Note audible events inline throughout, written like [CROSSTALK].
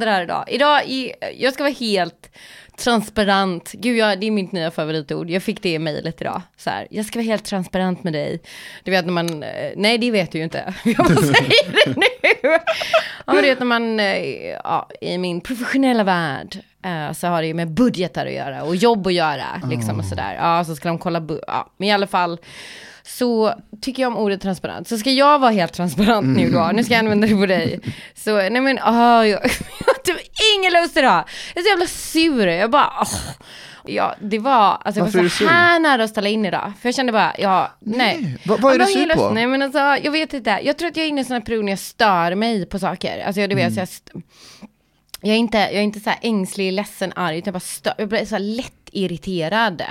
det här idag. Idag, i, jag ska vara helt transparent. Gud, jag, det är mitt nya favoritord. Jag fick det i mejlet idag. Så här, jag ska vara helt transparent med dig. Du vet när man, eh, nej det vet du ju inte. [LAUGHS] Jag bara [LAUGHS] säger det nu. Ja, men du vet när man, eh, ja, i min professionella värld, eh, så har det ju med budgetar att göra och jobb att göra. Liksom och sådär. Ja, så ska de kolla, ja, men i alla fall så tycker jag om ordet transparent. Så ska jag vara helt transparent nu då, nu ska jag använda det på dig. Så nej men, ah, jag, [LAUGHS] jag har typ ingen lust idag. Jag är så jävla sur, jag bara, ah. Ja, det var, alltså jag Varför var så här nära att ställa in idag. För jag kände bara, ja, nej. Vad- vad är du sur på? Nej men alltså, jag vet inte. Jag tror att jag är inne i en sån här period när jag stör mig på saker. Alltså jag, du vet, så jag, jag är inte, jag är inte så här ängslig, ledsen, arg, utan jag bara stör, jag blir så här lätt irriterad.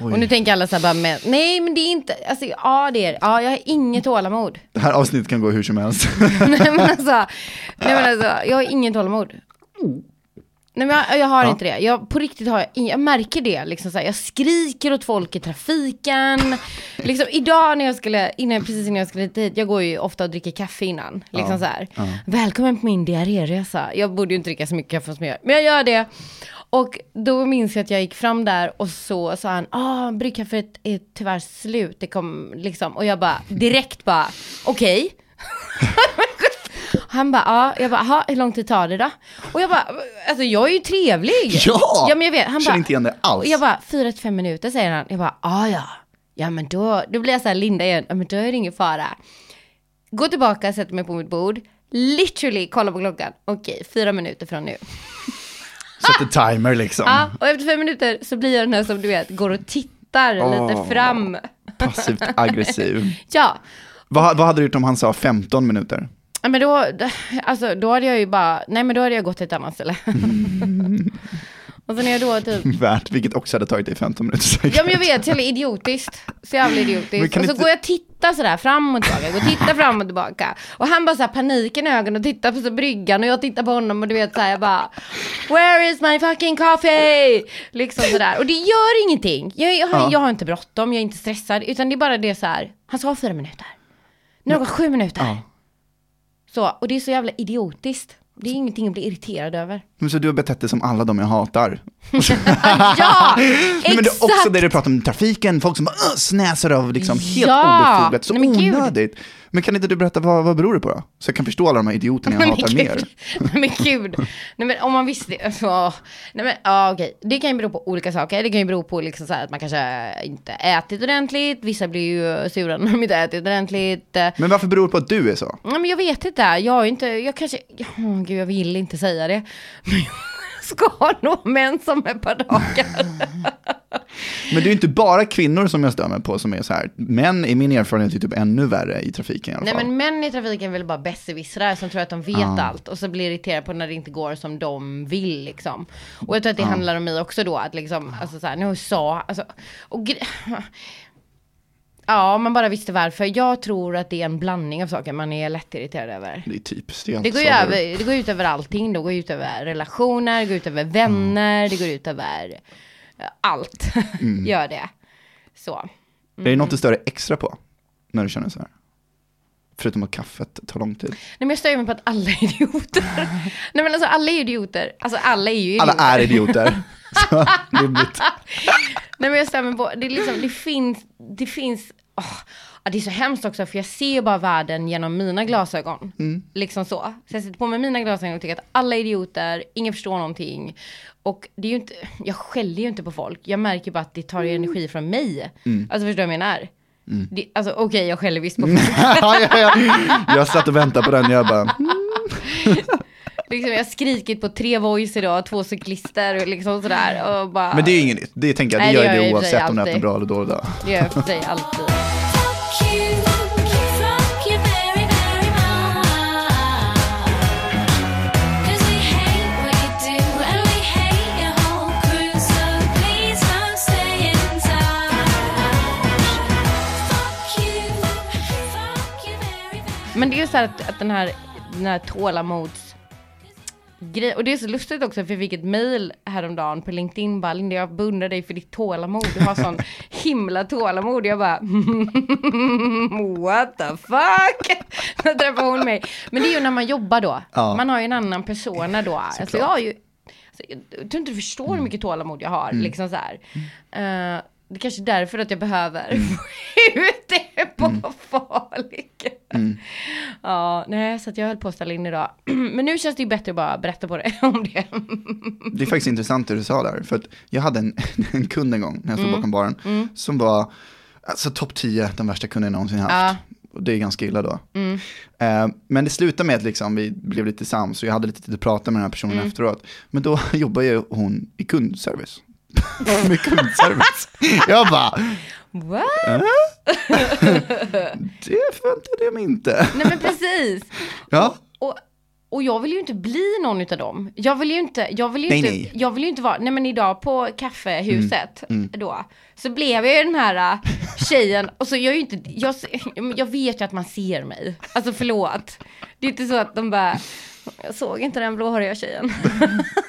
Och nu tänker alla så här bara, men, nej men det är inte, alltså ja det är ja jag har inget tålamod. [LAUGHS] Det här avsnittet kan gå hur som helst. [LAUGHS] nej men alltså, nej men alltså, jag har inget tålamod. Nej men jag, jag har Ja. inte det. Jag, på riktigt har jag ing- jag märker det. Liksom så här, jag skriker åt folk i trafiken. Liksom, idag när jag skulle, innan, precis innan jag skulle hit, jag går ju ofta och dricker kaffe innan. Liksom Ja. så här. Välkommen på min diarréresa. Jag borde ju inte dricka så mycket kaffe som jag gör, men jag gör det. Och då minns jag att jag gick fram där och så sa han, ah, bryggkaffet är tyvärr slut. Det kom liksom, och jag bara direkt bara, okej. [LAUGHS] Han bara, ja, jag bara, "Jaha, hur lång tid tar det då? Och jag bara, alltså jag är ju trevlig. Ja! ja men jag vet. Han Känner inte igen det alls. och jag bara, fyra till fem minuter säger han. Jag bara, ah, ja, ja men då, då blir jag så här Linda igen, ja men då är det ingen fara. Gå tillbaka, sätter mig på mitt bord, literally kolla på klockan, okej, fyra minuter från nu. Sätter timer liksom. [LAUGHS] Ja, och efter fem minuter så blir jag den här som du vet, går och tittar Åh. lite fram. Passivt [LAUGHS] aggressiv. Ja, Vad, vad hade du gjort om han sa 15 minuter? Ja, men då, alltså, då hade jag ju bara, nej men då hade jag gått till ett annat ställe. [LAUGHS] och så när jag då typ, [LAUGHS] Värt, vilket också hade tagit dig 15 minuter säkert. ja men jag vet, så jävla idiotiskt. Så jävla idiotiskt. Och så inte- går jag och tittar sådär fram och tillbaka, går och tittar fram och tillbaka. Och han bara såhär paniken i ögonen och tittar på så bryggan och jag tittar på honom och du vet såhär jag bara, where is my fucking coffee? Liksom sådär. Och det gör ingenting. Jag, jag, har, Ja. jag har inte bråttom, jag är inte stressad, utan det är bara det så här. han sa fyra minuter. Nu har det gått sju minuter. Ja. Så, och det är så jävla idiotiskt. Det är ingenting att bli irriterad över. Men så du har betett dig som alla de jag hatar. [LAUGHS] ja, Nej, men det är exakt! också det du pratar om trafiken, folk som bara snäsar av liksom helt Ja! obefogat, så Nej, men gud. Men kan inte du berätta vad, vad beror det på då? Så jag kan förstå alla de här idioterna jag Nej, hatar mer. [LAUGHS] Nej men gud. Nej men om man visste det. Så, nej men ja okej. Det kan ju bero på olika saker. Det kan ju bero på liksom så här att man kanske inte ätit ordentligt. Vissa blir ju sura när de inte ätit ordentligt. Men varför beror det på att du är så? Ja, men jag vet inte. Jag är inte, jag kanske, oh, gud jag vill inte säga det. Men jag ska [LAUGHS] ha män som ett par dagar. [LAUGHS] Men det är ju inte bara kvinnor som jag stör mig på som är så här. Män i min erfarenhet är typ ännu värre i trafiken i alla Nej fall. men män i trafiken är väl bara besserwissrar som tror att de vet Ja. allt och så blir irriterade på när det inte går som de vill liksom. Och jag tror att det handlar om mig också då att liksom, alltså såhär, nu sa, alltså, och Ja, om man bara visste varför. Jag tror att det är en blandning av saker man är lätt irriterad över. Det är typiskt. Det, Det går, ju över, det går ut över allting. Det går ut över relationer, det går ut över vänner, det går ut över eh, allt. [LAUGHS] Mm. Gör det. Så. Är det något du stör dig extra på? När du känner så här? Förutom att kaffet tar lång tid. Nej men jag stör mig på att alla är idioter. [LAUGHS] Nej men alltså alla är idioter. Alltså alla är ju idioter. Alla är idioter. [LAUGHS] Så. Nej men jag stör mig på, det är liksom, det finns, det finns, ja, det är så hemskt också för jag ser bara världen genom mina glasögon. Liksom så. Så jag sätter på mig mina glasögon och tycker att alla är idioter, ingen förstår någonting. Och det är ju inte, jag skäller ju inte på folk, jag märker bara att det tar ju energi från mig. Alltså förstår du vad jag menar? Det, alltså okej jag skäller visst på [LAUGHS] folk. ja, ja, ja. Jag satt och väntade på den, jag bara, [LAUGHS] liksom, jag har skrikit på tre voice idag, två cyklister och liksom sådär. Och bara, men det är inget nytt. Det tänker jag, det Nej, det gör gör ju det för sig oavsett om en alltid. bra eller dålig dag. det gör jag för sig alltid. Men det är ju så här att, att den här, den här tålamods... och det är så lustigt också för jag fick ett mail häromdagen på LinkedIn bara Linda jag beundrar dig för ditt tålamod, du har sån [LAUGHS] himla tålamod. Jag bara [LAUGHS] what the fuck? [LAUGHS] Då träffade hon mig. Men det är ju när man jobbar då, Ja. man har ju en annan persona då. Alltså jag har ju, alltså, jag tror inte du förstår hur mycket tålamod jag har, liksom så här. Eh, det är kanske är därför att jag behöver [LAUGHS] få ut det på folk. Ja, nej, så att jag höll på att ställa in idag. [CLEARS THROAT] Men nu känns det ju bättre att bara berätta på det [LAUGHS] om det. Det är faktiskt intressant det du sa där, för att jag hade en, [LAUGHS] en kund en gång när jag stod Mm. bakom baren, som var alltså, topp 10, den värsta kunden jag någonsin haft. Ja. Mm. Och det är ganska illa då. Eh, men det slutade med att liksom, vi blev lite sams och jag hade lite tid att prata med den här personen Mm. efteråt. Men då jobbar ju hon i kundservice. [LAUGHS] med kundservice. jag bara, What? det förväntade jag mig inte. Nej men precis. Ja, Och, och jag vill ju inte bli någon utav dem. Jag vill ju inte, jag vill ju Nej, inte, nej. jag vill inte vara, nej men idag på kaffehuset Mm, då, så blev jag ju den här äh, tjejen, och så jag är ju inte, jag, jag vet ju att man ser mig. Alltså förlåt. Det är inte så att de bara, jag såg inte den blåhåriga tjejen. [LAUGHS]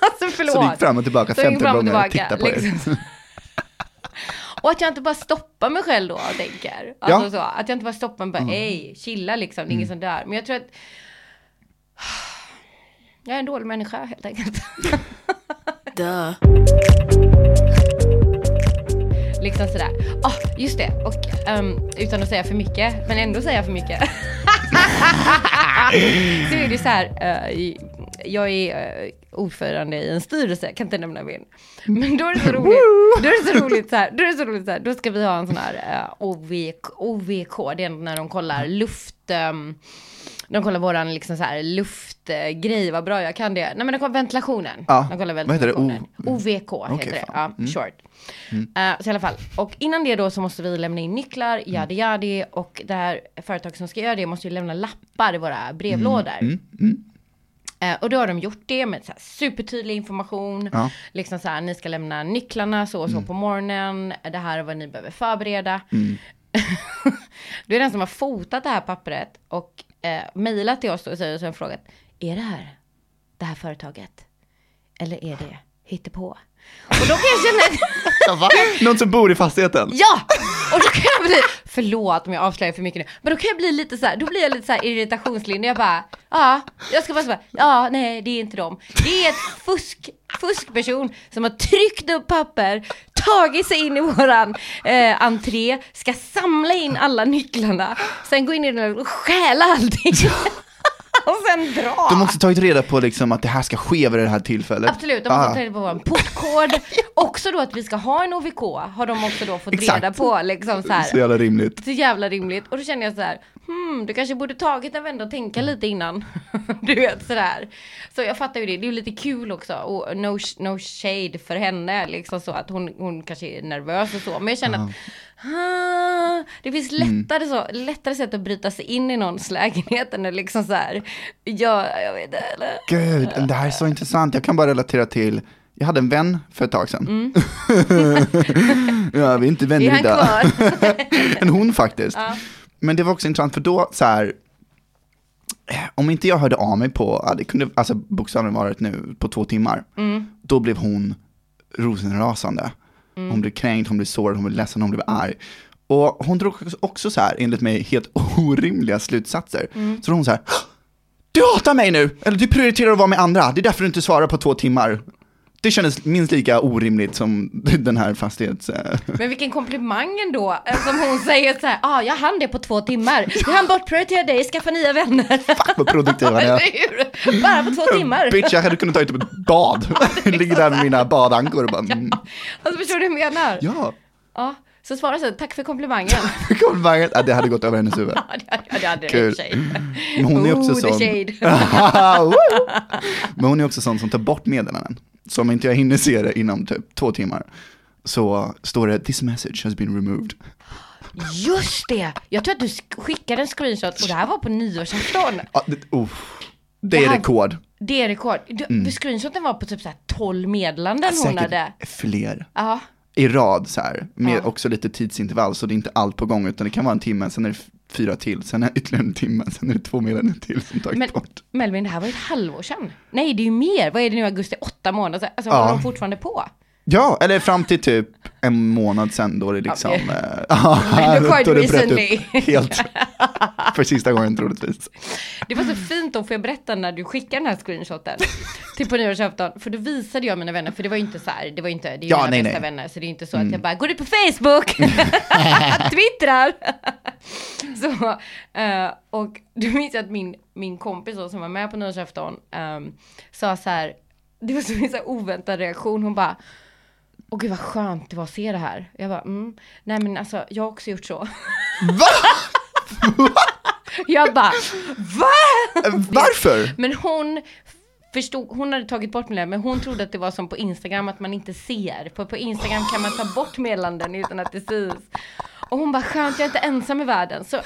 alltså förlåt. så du gick fram och tillbaka Så jag gick 15 fram och gånger och tittade på liksom. [LAUGHS] Och att jag inte bara stoppar mig själv då och tänker. Alltså Ja. Mm. så, att jag inte bara stoppar mig bara, ej, chilla liksom, det är ingen som dör. Men jag tror att [SIGHS] jag är en dålig människa helt enkelt. [LAUGHS] Duh. liksom sådär. Ah, just det. Och ehm, utan att säga för mycket, men ändå säga för mycket. Så är det så här, eh, i- jag är uh, ordförande i en styrelse, kan inte nämna min. Men då är det så roligt, då är det så roligt så här, då är det så roligt så här, då ska vi ha en sån här uh, OVK, OVK, det är när de kollar luft, ehm, de kollar våran liksom så här luftgrej, vad bra jag kan det. Nej men de kollar ventilationen. Ja, De kollar vad heter det? O- ventilationen. OVK Okej, heter det, fan. ja, short. Eh, så i alla fall, och innan det då så måste vi lämna in nycklar, yadi yadi, och det här företaget som ska göra det måste ju lämna lappar i våra brevlådor. Eh, och då har de gjort det med så supertydlig information. Ja. Liksom så här, ni ska lämna nycklarna så och så på morgonen. Det här är vad ni behöver förbereda. [LAUGHS] då är den som har fotat det här pappret och eh, mejlat till oss och säger och frågat. Är det här det här företaget? Eller är det hittepå? Och då kan jag känna? Någon som bor i fastigheten? Ja! Och då kan jag bli, förlåt om jag avslöjar för mycket nu, men då kan jag bli lite så här, då blir jag lite så här irritationslinje, jag bara, ja, jag ska bara säga, ja, nej, det är inte dem. Det är ett fusk, fuskperson som har tryckt upp papper, tagit sig in i våran eh, entré, ska samla in alla nycklarna, sen gå in i den och stjäla allting. [LAUGHS] och sen dra. De också tagit reda på liksom att det här ska ske vid det här tillfället. Absolut, de har Ah. fått reda på vår portkod. [LAUGHS] Också då att vi ska ha en OVK har de också då fått Exakt. reda på. Liksom så här. Så jävla rimligt. Så jävla rimligt. Och då känner jag så här, hmm, du kanske borde tagit en vända och tänka lite innan. [LAUGHS] du vet sådär. Så jag fattar ju det, det är ju lite kul också. Och no, no shade för henne, liksom så att hon, hon kanske är nervös och så. Men jag känner att ah, det finns lättare, så, lättare sätt att bryta sig in i någons lägenhet än att liksom så här, ja, jag vet inte. Eller? Gud, det här är så intressant. Jag kan bara relatera till, jag hade en vän för ett tag sedan. [LAUGHS] ja, vi är inte vänner Mm. Idag. [LAUGHS] en hon faktiskt. Men det var också intressant för då så här, eh, om inte jag hörde av mig på, ja, det kunde alltså bokstavligen varit nu på två timmar, Mm. då blev hon rosenrasande. Hon blev kränkt, hon blev sårad, hon blev ledsen, hon blev arg. Och hon drog också så här, enligt mig, helt [LAUGHS] orimliga slutsatser. Mm. Så hon så här, du hatar mig nu, eller du prioriterar att vara med andra, det är därför du inte svarar på två timmar. Det kändes minst lika orimligt som [LAUGHS] den här fastighets... eh, Men vilken komplimang ändå, eh, som hon säger så här, ah, jag hann det på två timmar. Jag hann bortprioritera dig, skaffa nya vänner. Fuck vad produktiv han är. [LAUGHS] Bara på två timmar. Bitch, jag hade kunnat ta ut ett bad. [LAUGHS] Ligger där med mina badankor och bara, mm, Alltså förstår du hur jag menar? ja. Ja, så svara så, tack för komplimangen. [LAUGHS] Komplimangen, ja, det hade gått över hennes huvud. [LAUGHS] Ja, det ja, det hade Kul. Men hon är också Oh, the sån. [LAUGHS] Men hon är också sån som tar bort meddelanden. Så om inte jag hinner se det inom typ två timmar så står det this message has been removed. Just det! Jag tror att du sk- skickade en screenshot och det här var på nyårsafton. Ja, det, oh, det är Det här- rekord. Det är rekord. Du, Screenshoten var på typ så här 12 meddelanden hon Säkert hade. fler. Ja. I rad så här, med Ja. också lite tidsintervall så det är inte allt på gång utan det kan vara en timme, sen är det fyra till, sen är det ytterligare en timme, sen är det två meddelanden till som tagit Men bort. Melvin, det här var ju ett halvår sedan. Nej, det är ju mer. Vad är det nu, augusti? Åtta månader. Alltså, Ja. håller de fortfarande på? Ja, eller fram till typ en månad sen då det liksom, eh, [LAUGHS] ja, Men quite då recently. helt. För sista gången troligtvis. Det var så fint då, får jag berätta när du skickade den här screenshoten till på nyårsafton. För då visade jag mina vänner, för det var ju inte så här, det var ju inte, det är Ja, mina nej, bästa nej. vänner, så det är inte så att jag bara, går ut på Facebook, [LAUGHS] twittrar. [LAUGHS] så, eh, och du minns att min, min kompis då, som var med på nyårsafton um, sa så här, det var så en så här oväntad reaktion, hon bara, Åh gud vad skönt det var att se det här. Jag bara, mm, nej men alltså jag har också gjort så. Va? [LAUGHS] Jag bara, va? Varför? Men hon förstod, hon hade tagit bort meddelanden, men hon trodde att det var som på Instagram, att man inte ser. För på Instagram kan man ta bort meddelanden utan att det syns. Och hon bara, skönt jag är inte ensam i världen. Så,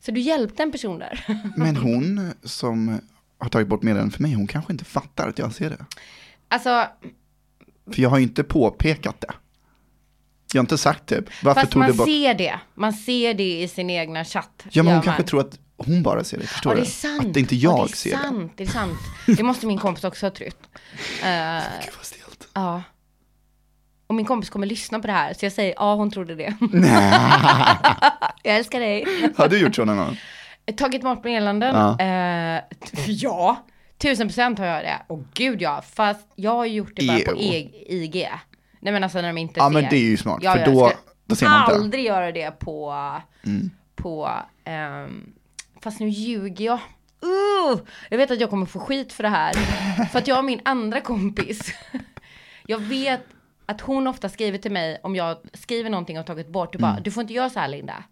så du hjälpte en person där. [LAUGHS] Men hon som har tagit bort meddelandet för mig, hon kanske inte fattar att jag ser det. Alltså, För jag har ju inte påpekat det. Jag har inte sagt typ, varför fast tog man du bort? ser det. Man ser det i sin egna chatt. Ja men hon kanske tror att hon bara ser det, förstår Ja, det är sant. Att inte Ja, jag det är ser sant, det. är sant. Det måste min kompis också ha trott. Det. [LAUGHS] Gud vad stelt. ja. Och min kompis kommer lyssna på det här, så jag säger ja, hon trodde det. [LAUGHS] [LAUGHS] jag älskar dig. Har du gjort så någon gång? Tagit bort meddelanden? Ja. Ja. T- ja, tusen procent har jag det. Och gud ja, fast jag har gjort det bara på e- IG. Nej men alltså när de inte Ja ser. men det är ju smart, Ja, för då, då ser man inte. Mm. Aldrig göra det på, på, ehm, fast nu ljuger jag. Uh, jag vet att jag kommer få skit för det här. [LAUGHS] för att jag och min andra kompis, [LAUGHS] jag vet att hon ofta skriver till mig om jag skriver någonting och tagit bort, du bara, Mm. du får inte göra så här Linda.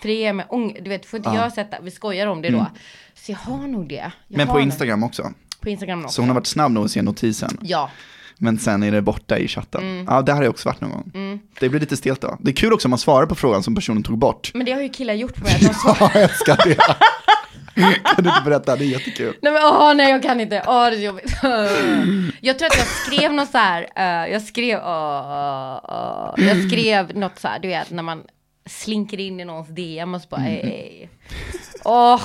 För det ger mig ång- du vet, får inte Ja. göra sätta, vi skojar om det då. Så jag har nog det. Jag Mm. Men på nog- Instagram också. På Instagram också. Så hon har varit snabb nog att se notisen. Ja, Men sen är det borta i chatten. Mm. Ja, det har jag också varit någon gång. Det blir lite stelt då. Det är kul också om man svarar på frågan som personen tog bort. men det har ju killar gjort på mig. Att de [LAUGHS] svarar. Ja, jag älskar det. kan du inte berätta? Det är jättekul. Nej men åh nej jag kan inte, åh det är jobbigt. Jag tror att jag skrev något så här, eh, jag skrev, åh, åh. jag skrev något så här, du vet när man slinker in i någons DM och så bara, hej. Åh.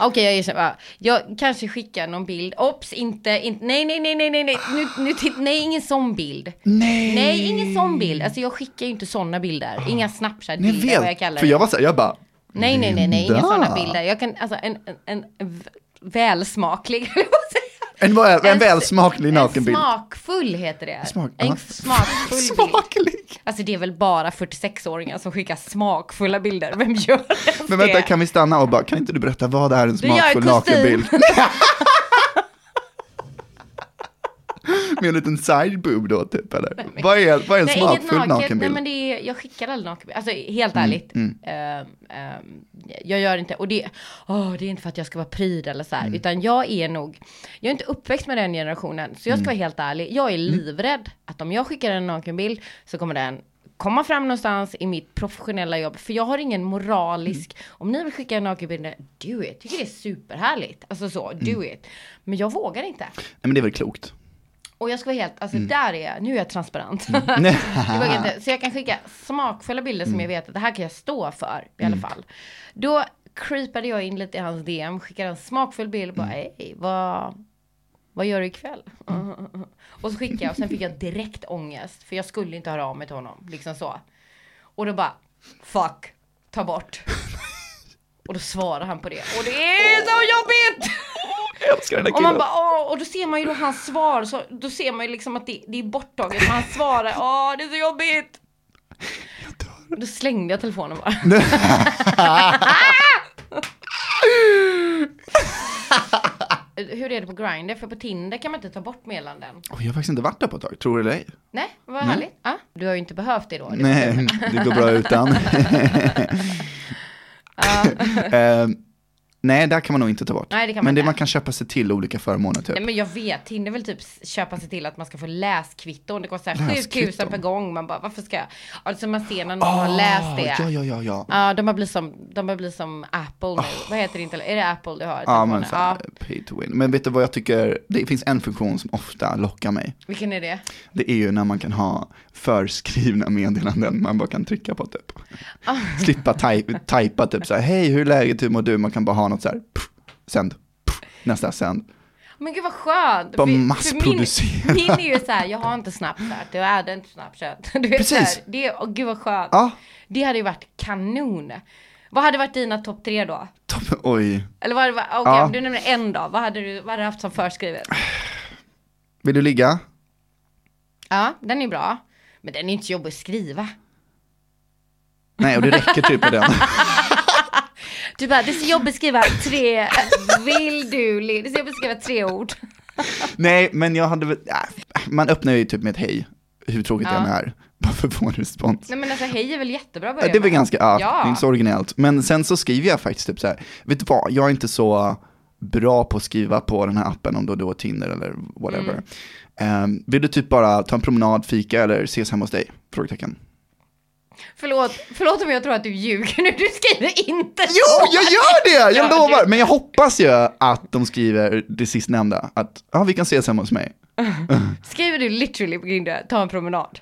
Okej jag erkänner, ja. jag kanske skickar någon bild, ops inte, inte nej nej nej nej nej nej, nu, nu nej ingen sån bild. Nej. Nej ingen sån bild, alltså jag skickar ju inte såna bilder, inga Ni snapchat-bilder vad jag kallar För det. jag var så här, jag bara, Nej, nej, nej, nej, inga sådana bilder. Jag kan, alltså en, en, en välsmaklig, [LAUGHS] en, en En- välsmaklig En nakenbild. smakfull heter det. Smak- en smakfull [LAUGHS] bild. Smaklig. Alltså det är väl bara 46-åringar som skickar smakfulla bilder. Vem gör ens Men vänta, det? kan vi stanna och bara, kan inte du berätta vad är en en smakfull nakenbild? [LAUGHS] Med en liten side boob då typ eller? Vad är, vad är en Nej, smakfull naket. Nej, nakenbild? men det är, jag skickar aldrig nakenbild. Alltså helt Mm, ärligt. Ehm, ehm, jag gör inte, och det, åh, det är inte för att jag ska vara pryd eller så här, Mm. utan jag är nog, jag är inte uppväxt med den generationen, så jag Mm. ska vara helt ärlig, jag är livrädd att om jag skickar en nakenbild så kommer den komma fram någonstans i mitt professionella jobb, för jag har ingen moralisk, Mm. om ni vill skicka en nakenbild, do it, tycker det är superhärligt, alltså så, do Mm. it. Men jag vågar inte. Nej men det är väl klokt. Och jag ska vara helt, alltså Mm. där är jag, nu är jag transparent. [LAUGHS] Nej. Jag inte. Så jag kan skicka smakfulla bilder som jag vet att det här kan jag stå för i alla fall. Då creepade jag in lite i hans DM, skickade en smakfull bild, bara hej, vad, vad gör du ikväll? [LAUGHS] Och så skickade jag och sen fick jag direkt ångest, för jag skulle inte höra av mig till honom, liksom så. Och då bara, fuck, ta bort. [LAUGHS] Och då svarar han på det, och det är så jobbigt! Jag älskar den där Och man killen. bara, åh, och då ser man ju då hans svar, så, då ser man ju liksom att det, det är borttaget, men han svarar, åh det är så jobbigt. Då slängde jag telefonen bara. Hur är det på Grindr? För på Tinder kan man inte ta bort meddelanden. Oj, jag har faktiskt inte varit där på ett tag, tror du eller ej? Nej, vad härligt. Ja, du har ju inte behövt det då. Nej, det går bra utan. [LAUGHS] Ehm, Nej, där kan man nog inte ta bort. Nej, det kan man men det inte. man kan köpa sig till olika förmåner typ. Nej men jag vet, Tinder vill typ köpa sig till att man ska få läskvitton. Det kostar 7000 Läskvitton? per gång. Man bara, varför ska jag? Alltså man ser när någon har läst det. Ah, Ja, ja, ja, ja. Ja, de har blivit som, de har blivit som Apple nu. Vad heter det inte? Är det Apple du har? Ja, men så här, pay to win. Men vet du vad jag tycker, det finns en funktion som ofta lockar mig. Vilken är det? Det är ju när man kan ha förskrivna meddelanden man bara kan trycka på typ. Ah. Slippa taj- tajpa typ så här, hej hur är läget, hur mår du? Man kan bara ha något så här, pff, sänd, pff, nästa sänd. Men gud vad skönt. Bara massproducera. Min, min är ju så här, jag har inte Snapchat, jag hade inte Snapchat. [LAUGHS] Du vet, Precis. Här, det, åh, gud vad skönt. Ja, Det hade ju varit kanon. Vad hade varit dina topp tre då? toppen, oj. Eller vad okej Ja. om du nämner en då, vad hade du, vad hade du haft som förskrivet? Vill du ligga? Ja, den är bra. Men den är inte jobbig att skriva. Nej, och det räcker typ med den. [LAUGHS] Du bara, det är så jobbigt att skriva tre, vill du, det är så jobbigt att skriva tre ord. Nej, men jag hade väl, äh, man öppnar ju typ med ett hej, hur tråkigt Ja. det än är, bara för att få en respons. Nej men alltså hej är väl jättebra att Ja, börja det är väl ganska, ja, Ja. inte så originellt. Men sen så skriver jag faktiskt typ så här, vet du vad, jag är inte så bra på att skriva på den här appen, om då då Tinder eller whatever. Mm. Ehm, vill du typ bara ta en promenad, fika eller ses hemma hos dig? Frågetecken. Förlåt, förlåt om jag tror att du ljuger nu, du skriver inte så. Jo, jag gör det! Jag Ja, lovar! du- Men jag hoppas ju att de skriver det sistnämnda, att ja, vi kan ses hemma hos mig. [LAUGHS] Skriver du literally på Grindr, ta en promenad?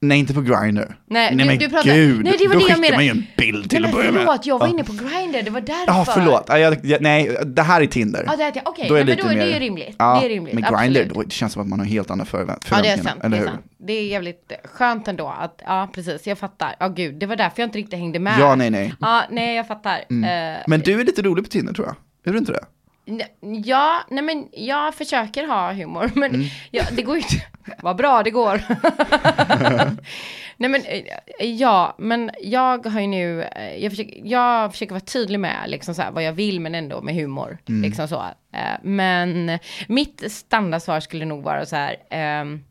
Nej, inte på Grindr. Nej, Nej du- men du pratar- gud, Nej, det var då det jag skickar menade. man ju en bild till Nej att börja med. förlåt, jag var inne på Grindr, det var därför. Ja, förlåt. Ja, jag, jag, nej, det här är Tinder. Ja, det är. Okej, Då är nej, men då är det mer- ju rimligt. Ja, det är rimligt, Men Grindr, absolut. då, det känns som att man har helt andra förvä- Ja, det är förväntningar. sant. eller det, är hur? sant. det är jävligt skönt ändå att, ja precis, jag fattar. Ja gud, det var därför jag inte riktigt hängde med. Ja, nej, nej. Ja, nej jag fattar. Eh, Men du är lite rolig på Tinder tror jag. Är du inte det? Ja, nej men jag försöker ha humor, [LAUGHS] men Mm. ja, det går ju inte. [LAUGHS] Vad bra det går. [LAUGHS] nej men, ja, men jag har ju nu, eh, jag försöker, jag försöker vara tydlig med liksom så här, vad jag vill, men ändå med humor. Mm. Liksom så. Eh, Men mitt standardsvar skulle nog vara så här, ehm,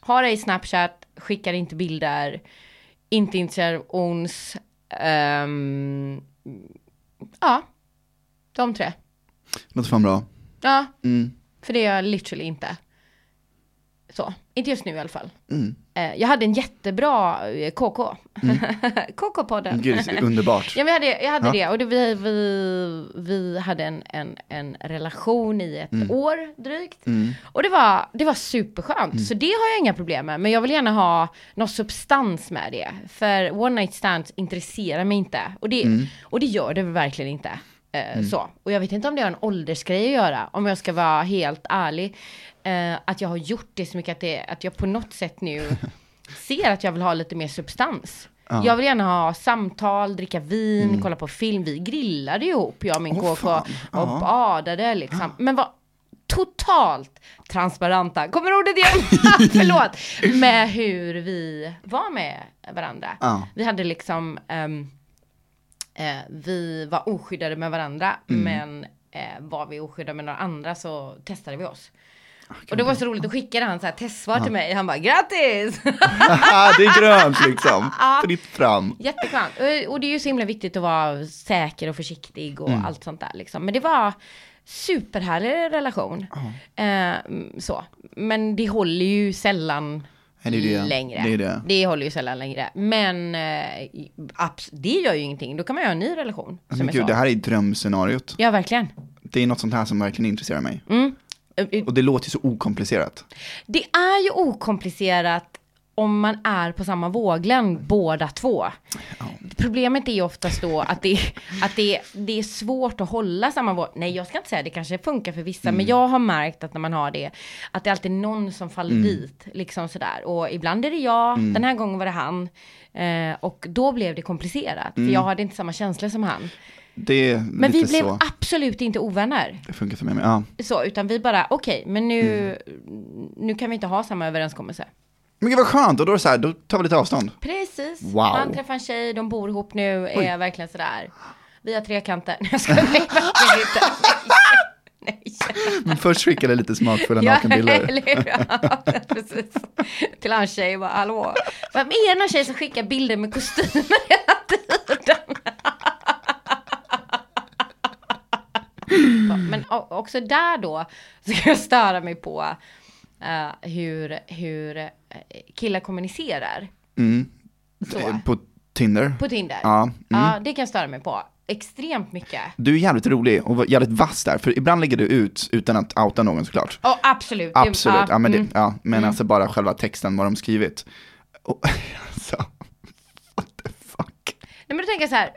ha dig i Snapchat, skickar inte bilder, inte intresserad av ons. ehm, ja, de tre. Låter fan bra. Ja, Mm. för det är jag literally inte. Så, inte just nu i alla fall. Mm. Eh, Jag hade en jättebra eh, KK. KK-podden. [LAUGHS] Gud, underbart. Ja, men jag hade, jag hade Ja. det och det, vi, vi, vi hade en, en, en relation i ett år drygt. Mm. Och det var, det var superskönt, så det har jag inga problem med. Men jag vill gärna ha någon substans med det. För one night stands intresserar mig inte. Och det, Mm. och det gör det verkligen inte. Eh, Så. Och jag vet inte om det har en åldersgrej att göra, om jag ska vara helt ärlig. Eh, att jag har gjort det så mycket att, det, att jag på något sätt nu [LAUGHS] ser att jag vill ha lite mer substans. Ja. Jag vill gärna ha samtal, dricka vin, kolla på film. Vi grillade ihop, jag och min Mm. Åh, KK. fan. Och Ja. badade liksom. Men var totalt transparenta, kommer ordet igen? [LAUGHS] [LAUGHS] Förlåt. Med hur vi var med varandra. Ja. Vi hade liksom, ehm, eh, vi var oskyddade med varandra, Mm. men eh, var vi oskyddade med några andra så testade vi oss. Och det var så roligt, då skickade han så här testsvar till mig, han bara grattis! [LAUGHS] Det är grönt liksom. [LAUGHS] Fritt fram. Jätteskönt. Och- Och det är ju så himla viktigt att vara säker och försiktig och Mm. allt sånt där liksom. Men det var superhärlig relation. Eh, så. Men det håller ju sällan Det är det. längre. Det är det. håller ju sällan längre. Men eh, abs- det gör ju ingenting. Då kan man göra en ny relation. Men gud, det här är drömscenariot. Ja, verkligen. Det är något sånt här som verkligen intresserar mig. Mm. Och det låter ju så okomplicerat. Det är ju okomplicerat om man är på samma våglängd båda två. Problemet är ju oftast då att, det, att det, det är svårt att hålla samma våg. Nej, jag ska inte säga det kanske funkar för vissa, men jag har märkt att när man har det, att det är alltid någon som faller dit, liksom sådär. Och ibland är det jag, den här gången var det han. Eh, och då blev det komplicerat, för jag hade inte samma känslor som han. Är Men vi blev så. absolut inte ovänner. Det funkar för mig med. Ja. Så, utan vi bara, okej, men nu, nu kan vi inte ha samma överenskommelse. Men gud vad skönt, och då är det så här, då tar vi lite avstånd. Precis. Wow. Han träffar en tjej, de bor ihop nu, är verkligen sådär. Vi har trekanter. [LAUGHS] Nej, jag skojar. Nej, verkligen inte. Nej. [LAUGHS] Nej. Men först skickade lite smakfulla [LAUGHS] nakenbilder. Ja, precis. Till hans tjej, bara hallå. Vem är den här tjej som skickar bilder med kostymer hela tiden? Men också där då så kan jag störa mig på eh, hur, hur eh, killar kommunicerar så, På Tinder. på Tinder. Ja, mm. Ja, det kan jag störa mig på. Extremt mycket. Du är jävligt rolig och jävligt vass där, för ibland lägger du ut utan att outa någon såklart. Oh, absolut. Absolut, ja, men, det, mm. ja, men alltså bara själva texten, vad de skrivit. Och, [LAUGHS] alltså, what the fuck. Nej men då tänker jag så här.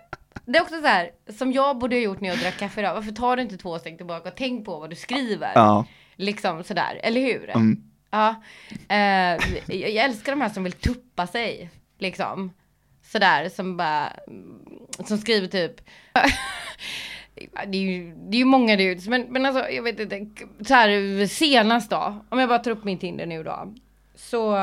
Det är också så här, som jag borde ha gjort när jag drack kaffe idag. Varför tar du inte två steg tillbaka och tänk på vad du skriver? Ja, Liksom sådär, eller hur? Mm. Ja. Eh, jag, älskar de här som vill tuppa sig, liksom. Sådär, som bara, som skriver typ, [LAUGHS] det är ju, det är ju många dudes, men, men alltså jag vet inte, så här senast då, om jag bara tar upp min Tinder nu då, så,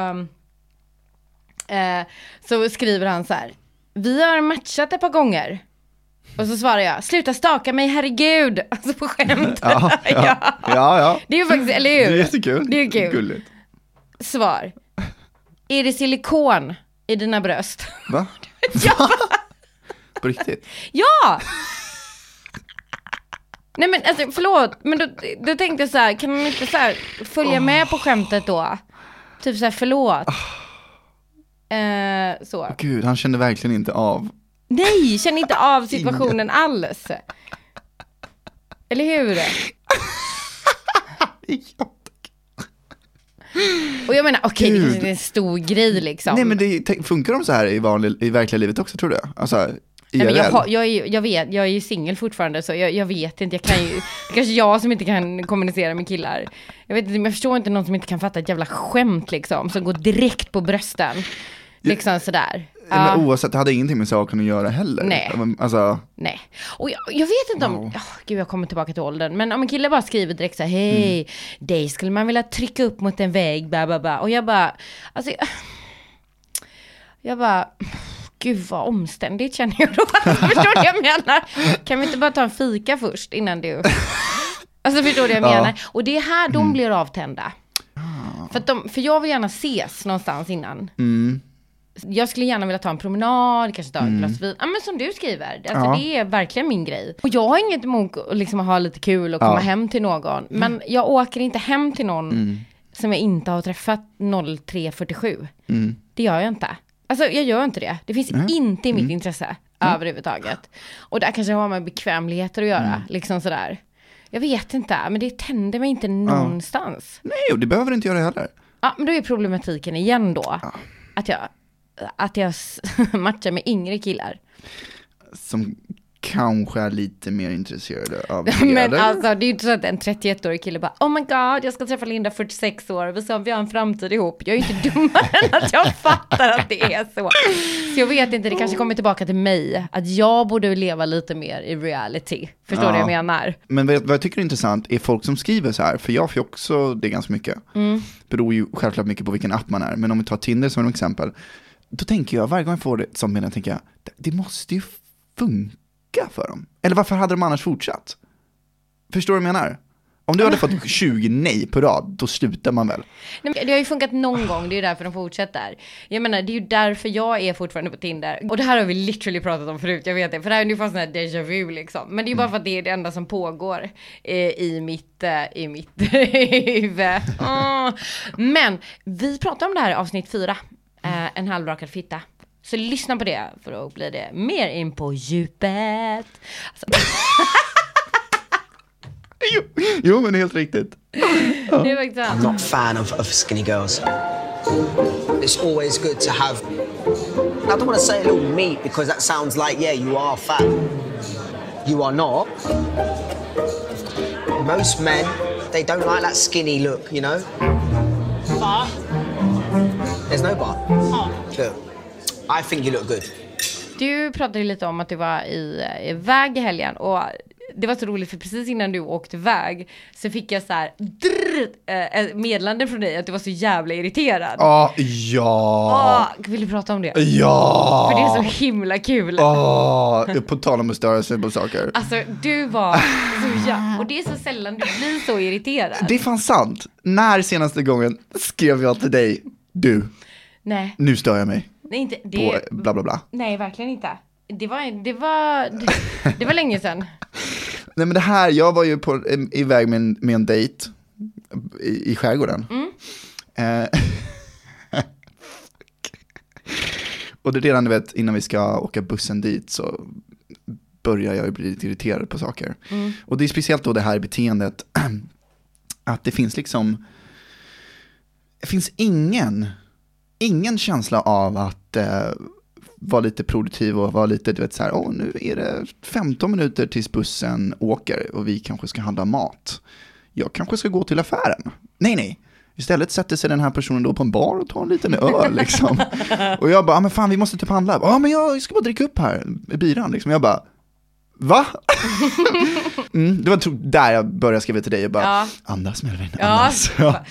eh, så skriver han så här, vi har matchat ett par gånger. Och så svarar jag, sluta staka mig, herregud! [LAUGHS] Alltså på skämt. ja, [LAUGHS] ja, ja. ja. Det är ju faktiskt, eller Det är hur? jättekul. Det är kul. Gulligt. Svar. Är det silikon i dina bröst? Va? [LAUGHS] Va? På riktigt? ja! Nej men alltså förlåt, men då, då tänkte jag så här, kan man inte så här följa med på skämtet då? Typ så här, förlåt. Eh, så. Gud, han kände verkligen inte av. Nej, känner inte av situationen alls. Eller hur? Och jag menar, okej, det Gud. kanske är en stor grej liksom. Nej men det, funkar de så här i, vanlig, i verkliga livet också tror du? Alltså, Nej, men jag, har, jag, är, jag vet, jag är ju singel fortfarande så jag, jag vet inte, jag kan ju, det kanske jag som inte kan kommunicera med killar. Jag vet inte, jag förstår inte någon som inte kan fatta ett jävla skämt liksom, som går direkt på brösten. Liksom sådär. Ja. Ja, Men oavsett, det hade ingenting med saken att göra heller. Nej. Alltså, nej. Och jag, jag vet inte om, Wow. åh, gud jag kommer tillbaka till åldern, men om en kille bara skriver direkt så här, hej, Mm. dig skulle man vilja trycka upp mot en vägg, bla bla bla. Och jag bara, alltså, jag, jag bara, gud vad omständigt känner jag då. Alltså, [LAUGHS] förstår du vad jag menar? Kan vi inte bara ta en fika först innan du... [LAUGHS] Alltså förstår du vad jag Ja. Mm. menar? Och det är här de blir avtända. För, att de, för jag vill gärna ses någonstans innan. mm, Jag skulle gärna vilja ta en promenad, kanske ta ett glas vin. Ja men som du skriver, alltså Ja. det är verkligen min grej. Och jag har inget emot att liksom ha lite kul och komma Ja. Mm. hem till någon. Men jag åker inte hem till någon som jag inte har träffat 03.47. mm. Det gör jag inte. Alltså jag gör inte det. Det finns inte i mitt intresse överhuvudtaget. Och där kanske har med bekvämligheter att göra, liksom sådär. Jag vet inte, men det tänder mig inte någonstans. nej, och det behöver det inte göra heller. Ja, men då är problematiken igen då. Att jag, att jag [LAUGHS] matchar med yngre killar. Som kanske är lite mer intresserade av det. [LAUGHS] Men alltså det är ju inte så att en 31-årig kille bara Oh my god, jag ska träffa Linda 46 år, vi sa vi har en framtid ihop. Jag är ju inte [LAUGHS] dummare än att jag fattar att det är så. Så jag vet inte, det kanske kommer tillbaka till mig. Att jag borde leva lite mer i reality. Förstår du Ja. vad jag menar? Men vad vad jag tycker är intressant är folk som skriver så här, för jag får ju också det ganska mycket. Mm. Beror ju självklart mycket på vilken app man är, men om vi tar Tinder som ett exempel, då tänker jag, varje gång jag får det som meddelande, tänker jag, det, måste ju funka för dem. Eller varför hade de annars fortsatt? Förstår du vad jag menar? Om du hade fått [LAUGHS] 20 nej på rad, då slutar man väl? Nej, Det har ju funkat någon gång, det är ju därför de fortsätter. Jag menar, det är ju därför jag är fortfarande på Tinder. Och det här har vi literally pratat om förut, jag vet det. För det här är ju fan sån här déjà vu liksom. Men det är ju bara för att det är det enda som pågår eh, i mitt, eh, i mitt [LAUGHS] huvud. Åh. [LAUGHS] Men vi pratar om det här i avsnitt fyra, eh, en halvrakad fitta. Så lyssna på det, för då blir det mer in på djupet. Alltså, [LAUGHS] Jo, jo men helt riktigt. [LAUGHS] det är faktiskt sant. not a fan of, of skinny girls. It's always good to have. I don't want to say a little meat because that sounds like, yeah, you are fat. You are not. Most men, they don't like that skinny look, you know? But, There's no oh, Look, I think you look good. Du pratade ju lite om att du var i, iväg i helgen och det var så roligt för precis innan du åkte iväg så fick jag så här drr, eh, meddelande från dig att du var så jävla irriterad. Ja, ja, Åh, vill du prata om det? ja. För det är så himla kul. Åh, på tal om att störa sig på saker. Alltså du var så jävla... Och det är så sällan du blir så irriterad. Det är fan sant. När senaste gången skrev jag till dig, du, Nej, nu stör jag mig nej inte på det. bla bla bla. Nej, verkligen inte. Det var, det var, det, det var länge sedan. [LAUGHS] Nej men det här, jag var ju på, iväg med en, med en dejt i, i skärgården. Eh, [LAUGHS] och det är redan, du vet, innan vi ska åka bussen dit så börjar jag bli lite irriterad på saker. Och det är speciellt då det här beteendet, [CLEARS THROAT] att det finns liksom, det finns ingen, ingen känsla av att eh, vara lite produktiv och vara lite, du vet så här, åh nu är det 15 minuter tills bussen åker och vi kanske ska handla mat. Jag kanske ska gå till affären. Nej, nej. Istället sätter sig den här personen då på en bar och tar en liten öl liksom. Och jag bara, ah, men fan vi måste typ handla. Ja men jag ska bara dricka upp här, biran liksom. Jag bara, va? [LAUGHS] mm, det var där jag började skriva till dig och bara, Ja. andas Melvin, andas. [LAUGHS] Ja.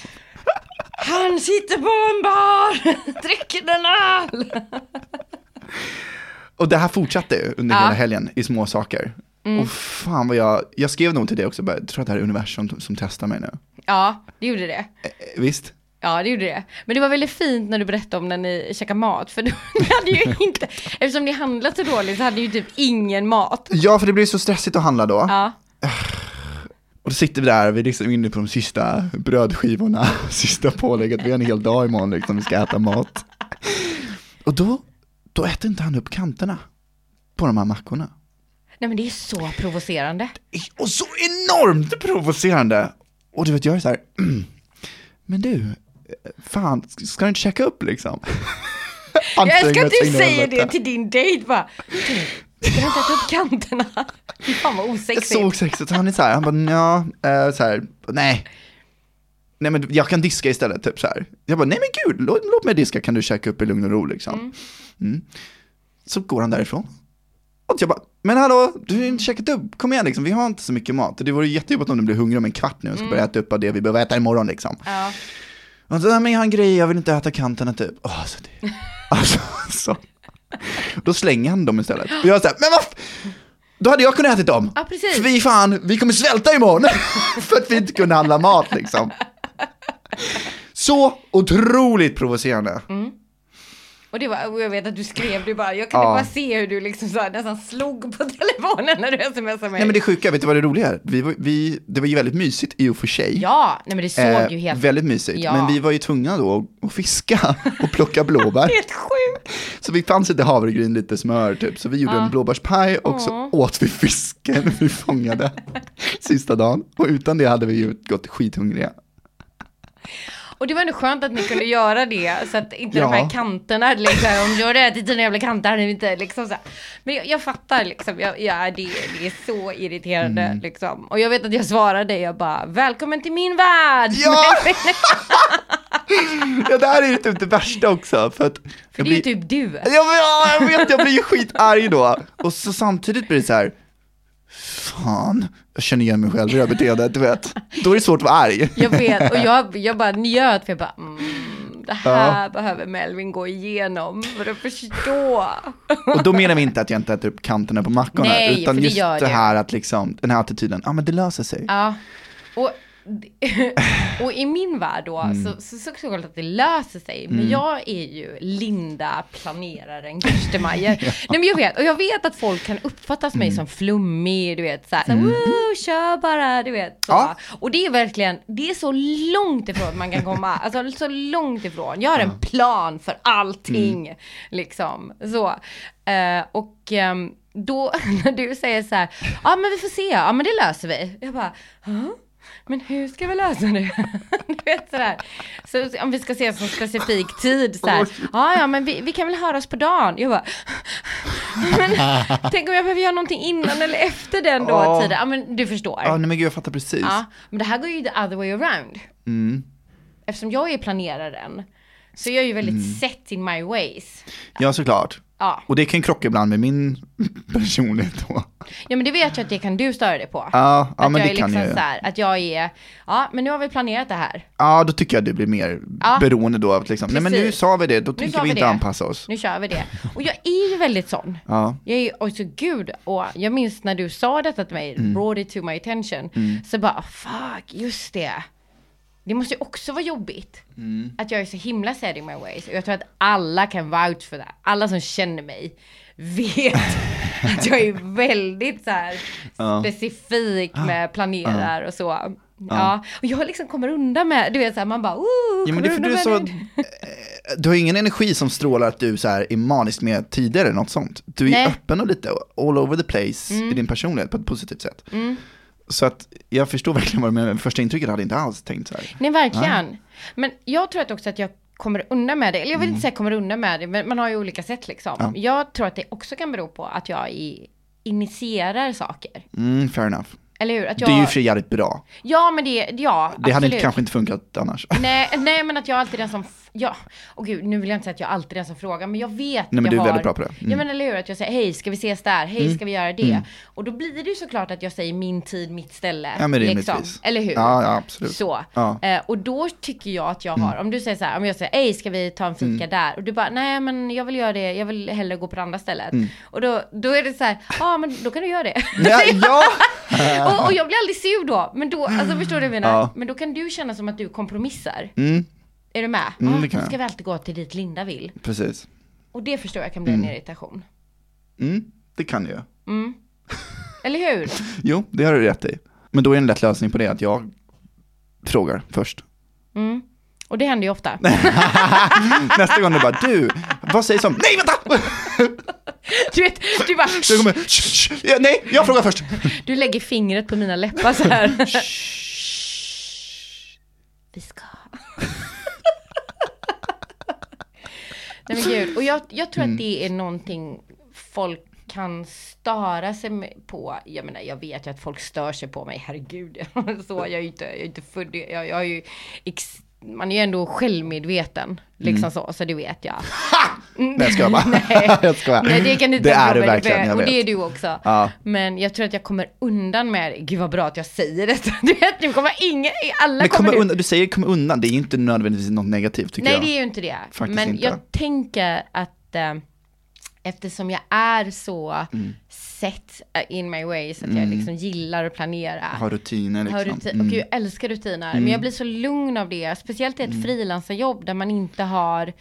Han sitter på en bar, [LAUGHS] dricker en öl. Och det här fortsatte under Ja. hela helgen i små saker. Och fan vad jag, jag skrev nog till dig också, bara, jag tror att det här är universum som, som testar mig nu. Ja, det gjorde det. Eh, Visst? Ja, det gjorde det. Men det var väldigt fint när du berättade om när ni käkade mat, för då, [LAUGHS] ni hade ju [LAUGHS] inte, eftersom ni handlat så dåligt så hade ni ju typ ingen mat. Ja, för det blir så stressigt att handla då. Ja, Och då sitter vi där, vi är liksom inne på de sista brödskivorna, [LAUGHS] sista pålägget, vi har en hel dag imorgon liksom, vi ska äta mat. Och då, då äter inte han upp kanterna på de här mackorna. nej men det är så provocerande. Och så enormt provocerande! Och du vet, jag är så här, mm, [CLEARS THROAT] men du, fan, ska du inte checka upp liksom? [LAUGHS] Jag älskar att du säger det till din dejt bara. Du, ska du inte äta upp kanterna? Fy fan vad osexigt. så osexigt, han är så här, han bara, ja, eh, så här, nej. Nej men jag kan diska istället, typ så här. Jag bara, nej men gud, låt, låt mig diska, kan du checka upp i lugn och ro liksom. Mm. Så går han därifrån. Och jag bara, men hallå, du har inte checkat upp, kom igen liksom, vi har inte så mycket mat. Det vore jättejobbigt om du blir hungrig om en kvart nu och ska börja äta upp av det vi behöver äta imorgon liksom. Ja. Och så, "Nej, men jag har en grej, jag vill inte äta kanterna typ. Åh, så det, [LAUGHS] alltså, så. Då slänger han dem istället. Och jag här, men vad, då hade jag kunnat äta dem. Ja, precis. Vi fan, vi kommer svälta imorgon. [LAUGHS] för att vi inte kunde handla mat liksom. Så otroligt provocerande. Och det var, och jag vet att du skrev, du bara, jag kunde Ja. bara se hur du liksom så här, nästan slog på [LAUGHS] telefonen när du smsade mig. Nej men det sjuka, vet du vad det roliga är? Vi, var- vi, det var ju väldigt mysigt i och för sig. Ja, nej men det såg Eh, ju helt, Väldigt mysigt, Ja. men vi var ju tvungna då att- fiska [LAUGHS] och plocka blåbär. [LAUGHS] helt sjukt. Så vi fanns lite havregryn, lite smör typ. Så vi gjorde en blåbärspaj och så åt vi fisken vi fångade sista dagen. Och utan det hade vi ju gått skithungriga. Och det var ändå skönt att ni kunde göra det, så att inte Ja. de här kanterna, liksom, om du hade ätit dina jävla kanter vi inte liksom så här. Men jag, jag fattar liksom, jag, ja, det, det är så irriterande Mm. liksom. Och jag vet att jag svarade, jag bara, välkommen till min värld! Ja! [LAUGHS] ja, det här är ju typ det värsta också. För, att För det är ju blir- typ du. Ja, men, ja, jag vet, jag blir ju skitarg då. Och så samtidigt blir det så här, fan, jag känner igen mig själv i det här beteendet, du vet. Då är det svårt att vara arg. [LAUGHS] Jag vet, och jag, jag bara njöt för jag bara, mm, det här behöver Melvin gå igenom för att förstå. [LAUGHS] Och då menar vi inte att jag inte äter upp kanterna på mackorna, Nej, utan det just det du. här att liksom, den här attityden, ja men det löser sig. Ja, och, [LAUGHS] och i min värld då Mm. så, så, så såklart att det löser sig. Men jag är ju Linda, planeraren Gerstemeyer. [LAUGHS] Nej men jag vet, och jag vet att folk kan uppfattas Mm. mig som flummig, du vet såhär, mm. woo, kör bara, du vet. Så. Ja. Och det är verkligen, det är så långt ifrån man kan komma, [LAUGHS] alltså så långt ifrån. Jag har en plan för allting, Mm. liksom. Så. Eh, och ehm, då när du säger så här, ja men vi får se, ja men det löser vi. Jag bara, "Ja, men hur ska vi lösa det? [LAUGHS] du vet sådär. Så om vi ska se som specifik tid så här, ja ja men vi, vi kan väl höras på dagen. Jag bara, [LAUGHS] men tänk om jag behöver göra någonting innan eller efter den då Ja. tiden. Ja men du förstår. Ja, nej men gud jag fattar precis. Ja, men det här går ju the other way around. Mm. Eftersom jag är planeraren så är jag ju väldigt Mm. set in my ways. Ja, såklart. Ja. Och det kan krocka ibland med min [LAUGHS] personlighet då. ja, men det vet jag att det kan du störa dig på. Ja, ja att men jag det är kan liksom jag så här, att jag är, ja men nu har vi planerat det här. Ja, då tycker jag det blir mer Ja. beroende då av att liksom, nej men nu Precis. sa vi det, då Nu tänker vi vi inte det. anpassa oss. Nu kör vi det. Och jag är ju väldigt sån. Ja. Jag är ju, oj så gud, och jag minns när du sa detta till mig, Mm. brought it to my attention, så bara, fuck, just det. Det måste ju också vara jobbigt. Mm. Att jag är så himla set in my ways. Och jag tror att alla kan vouch för det. Alla som känner mig vet [LAUGHS] att jag är väldigt så här Ja. specifik med planerar och så. Ja. och jag liksom kommer undan med, du vet så här, man bara, oh, Ja, men det för du är så, det. eh, du har ingen energi som strålar att du så här är manisk med tider eller något sånt. Du är Nej. Mm. öppen och lite all over the place i din personlighet på ett positivt sätt. Så att jag förstår verkligen vad du menar, första intrycket hade jag inte alls tänkt så här. Nej, verkligen. Men jag tror att också att jag kommer undan med det. Eller jag vill inte säga kommer undan med det, men man har ju olika sätt liksom. Ja. Jag tror att det också kan bero på att jag i, initierar saker. Mm, fair enough. Eller hur? Att Det är ju jag, för jävligt bra. ja, men det, ja, Det hade absolut. inte, kanske inte funkat annars. Nej, nej, men att jag alltid är den som, ja, och gud, nu vill jag inte säga att jag alltid är den som frågar, men jag vet Nej, att men jag du är har, väldigt bra på det. Mm. Ja, men eller hur, att jag säger, hej, ska vi ses där, hej, ska vi göra det? Och då blir det ju såklart att jag säger min tid, mitt ställe. Ja, men liksom. rimligtvis. Eller hur? Ja, ja, absolut. Så. Ja. Eh, och då tycker jag att jag har, om du säger så här, om jag säger, hej, ska vi ta en fika Mm. där? Och du bara, nej, men jag vill göra det, jag vill hellre gå på det andra stället. Mm. Och då, då är det så här, ja, men då kan du göra det. Ja, [LAUGHS] ja. och, och jag blir aldrig sur då, men då, alltså förstår du vad jag menar? Ja. Men då kan du känna som att du kompromissar. Mm, Är du med? Mm, ah, det kan då jag. ska vi alltid gå till dit Linda vill. precis. Och det förstår jag kan bli en irritation. Mm, det kan du ju. Eller hur? [LAUGHS] Jo, det har du rätt i. Men då är en lätt lösning på det att jag frågar först. Och det händer ju ofta. [LAUGHS] Nästa gång du bara, du, vad sägs om, nej vänta! [LAUGHS] Du vet, du bara, jag kommer, "Shh, shh, ja, nej, jag frågar först. du lägger fingret på mina läppar så här. Vi ska. Nej men gud, och jag, jag tror att det är någonting folk kan störa sig på. Jag menar, jag vet ju att folk stör sig på mig, herregud. [LAUGHS] Så, jag är ju inte, jag är inte född, jag, jag är ju, ex, man är ju ändå självmedveten. Liksom så, så det vet jag. Nej jag skojar bara. [LAUGHS] Nej. [LAUGHS] jag skojar. Nej, det kan du inte Det är du verkligen, jag Och det är vet. du också. Ja. Men jag tror att jag kommer undan med det. Gud vad bra att jag säger detta. [LAUGHS] Du vet, nu kommer ingen, alla Men kommer undan, du säger kommer undan, det är inte nödvändigtvis något negativt tycker Nej, jag. det är ju inte det. Faktiskt Men inte. jag tänker att eh, eftersom jag är så Mm. set eh, in my ways, att jag liksom gillar att planera. Ha rutiner liksom. Har rutin, Mm. och jag älskar rutiner, men jag blir så lugn av det. Speciellt i ett frilansarjobb där man inte har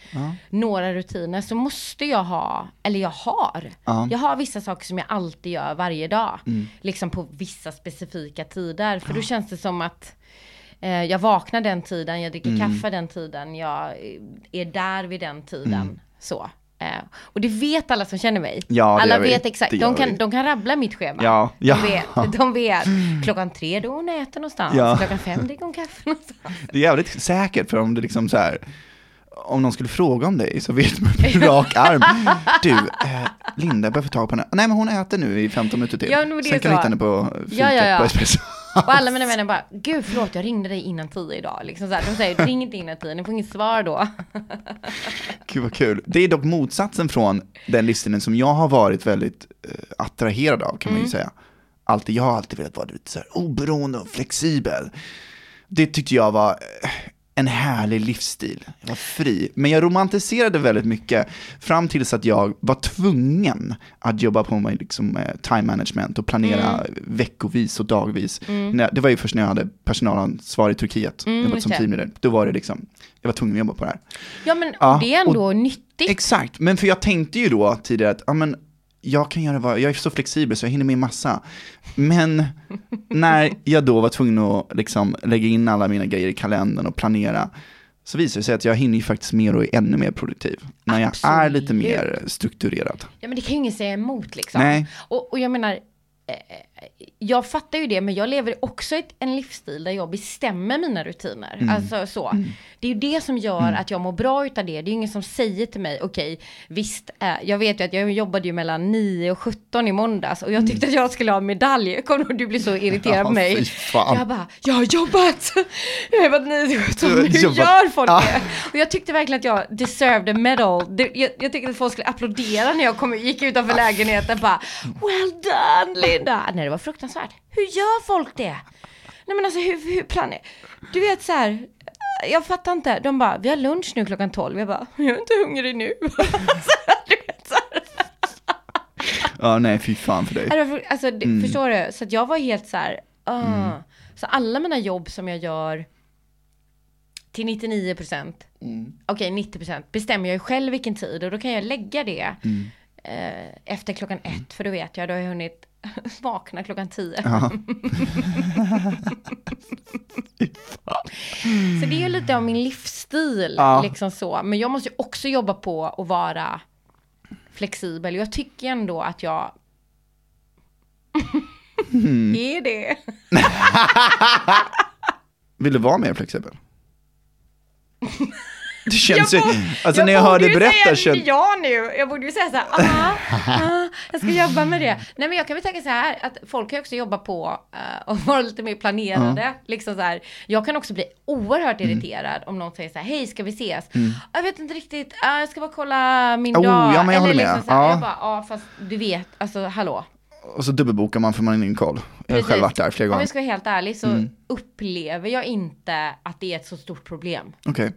några rutiner, så måste jag ha, eller jag har, Ja. jag har vissa saker som jag alltid gör varje dag. Liksom på vissa specifika tider, för då känns det som att eh, jag vaknar den tiden, jag dricker kaffe den tiden, jag eh, är där vid den tiden. Så. Eh, och det vet alla som känner mig. Ja, alla gör vi. vet exakt, de kan, vi. de kan rabbla mitt schema. Ja, De ja. vet, [LAUGHS] de vet. Klockan tre då hon äter någonstans, Ja. klockan fem dricker hon kaffe någonstans. Det är jävligt säkert för om det liksom så här om någon skulle fråga om dig så vet man på rak arm. [LAUGHS] Du, eh, Linda jag behöver få tag på henne. Nej men hon äter nu i 15 minuter till. Ja, det Sen kan du hitta henne på fikat Ja, ja, ja. på Espresso. Och alla mina vänner bara, gud förlåt jag ringde dig innan tio idag. Liksom så här, de säger, ring inte innan tio, ni får inget svar då. [LAUGHS] Gud vad kul. Det är dock motsatsen från den livsstilen som jag har varit väldigt eh, attraherad av kan man Mm. ju säga. Alltid, jag har alltid velat vara lite så här oberoende och flexibel. Det tyckte jag var eh, en härlig livsstil. Jag var fri. Men jag romantiserade väldigt mycket fram tills att jag var tvungen att jobba på mig liksom, eh, time management och planera veckovis och dagvis. När, det var ju först när jag hade personalansvar i Turkiet, jobbat just som det. teamleader. Då var det liksom, jag var tvungen att jobba på det här. Ja men Ja, det är ändå nyttigt. Exakt, men för jag tänkte ju då tidigare att ja, men, jag kan göra vad, jag är så flexibel så jag hinner med massa. Men när jag då var tvungen att liksom lägga in alla mina grejer i kalendern och planera, så visar det sig att jag hinner ju faktiskt mer och är ännu mer produktiv. När jag är lite Absolut. mer strukturerad. Ja men det kan ju ingen säga emot liksom. Nej. Och, och jag menar, eh, jag fattar ju det, men jag lever också ett- en livsstil där jag bestämmer mina rutiner. Mm. Alltså så. Det är ju det som gör att jag mår bra utav det. Det är ju ingen som säger till mig, okej, visst, eh, jag vet ju att jag jobbade ju mellan 9 och 17 i måndags och jag tyckte att jag skulle ha medalj. [LAUGHS] Kommer du du blir så irriterad Ja, på mig. fan. Jag bara, jag har jobbat! Jag har jobbat 9 till 17, Du har hur gör folk Ja. det? Och jag tyckte verkligen att jag deserved a medal. Det, jag, jag tyckte att folk skulle applådera när jag kom, gick utanför lägenheten bara Well done Linda! Nej det var fruktansvärt. Hur gör folk det? Nej men alltså hur, hur planerar... Du vet så här. Jag fattar inte. De bara, vi har lunch nu klockan 12. Jag bara, jag är inte hungrig nu. [LAUGHS] Du vet, så här. Ja, nej, fy fan för dig. Var- Alltså, det- Förstår du? Så att jag var helt så här, ah. Så alla mina jobb som jag gör till 99 procent, Mm. okej 90 procent, bestämmer jag ju själv vilken tid och då kan jag lägga det Mm. eh, efter klockan ett, för då vet jag, då har jag hunnit [LAUGHS] vakna klockan tio. Ja. [LAUGHS] Så det är ju lite av min livsstil, Ja. liksom så. Men jag måste ju också jobba på att vara flexibel. Jag tycker ändå att jag Mm. [LAUGHS] är det. Vill du vara mer flexibel? Det känns ju, Jag borde- alltså när jag hör borde dig ju berätta säga känns... ja nu. Jag borde ju säga så här, aha, ah, jag ska jobba med det. Nej men jag kan väl tänka så här, att folk kan ju också jobba på uh, [LAUGHS] och vara lite mer planerade. Liksom så här. Jag kan också bli oerhört Mm. irriterad om någon säger så här, hej ska vi ses? Jag vet inte riktigt, ah, jag ska bara kolla min Oh, dag. ja, men jag med. liksom så här, Ja. Jag bara, ja fast du vet, alltså hallå. Och så dubbelbokar man för man har ingen koll. Jag har själv varit där flera Om gånger. jag ska vara helt ärlig så Mm. upplever jag inte att det är ett så stort problem. Okej.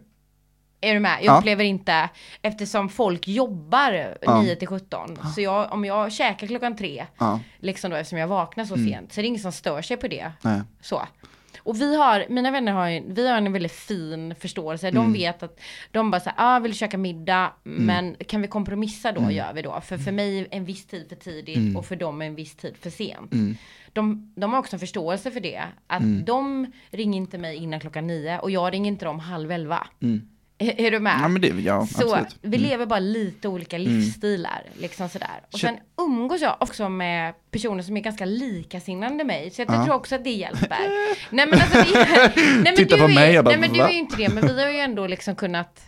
Är du med? Jag Ja. upplever inte, eftersom folk jobbar Ja. 9 till 17. Så jag, om jag käkar klockan 3, Ja. liksom då eftersom jag vaknar så sent, så är det ingen som stör sig på det. Nej. Så. Och vi har, mina vänner har, ju- vi har en väldigt fin förståelse. De vet att, de bara såhär, ah, vill käka middag, men kan vi kompromissa då, gör vi då. För för mig en viss tid för tidigt och för dem en viss tid för sent. De, de har också en förståelse för det. Att de ringer inte mig innan klockan nio och jag ringer inte dem halv elva. Är, du med? Ja men det, ja Så absolut. vi lever bara lite olika livsstilar, liksom sådär. Och sen umgås jag också med personer som är ganska likasinnande mig, så jag tror också att det hjälper. [LAUGHS] nej men alltså, det, nej, men Titta du på är, mig, jag bara, nej men du är ju inte det, men vi har ju ändå liksom kunnat,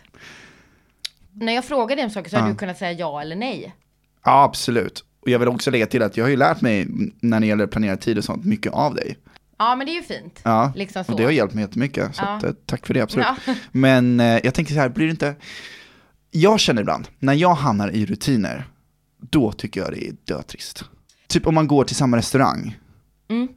när jag frågar dig om saker så har Ja. du kunnat säga ja eller nej. Ja absolut. Och jag vill också lägga till att jag har ju lärt mig när det gäller planera tid och sånt, mycket av dig. Ja men det är ju fint. Ja, Liksom och det har hjälpt mig jättemycket. Så Ja. att, eh, tack för det, absolut. Ja. [LAUGHS] Men eh, jag tänker så här, blir det inte... Jag känner ibland, när jag hamnar i rutiner, då tycker jag det är dötrist. Typ om man går till samma restaurang. Mm.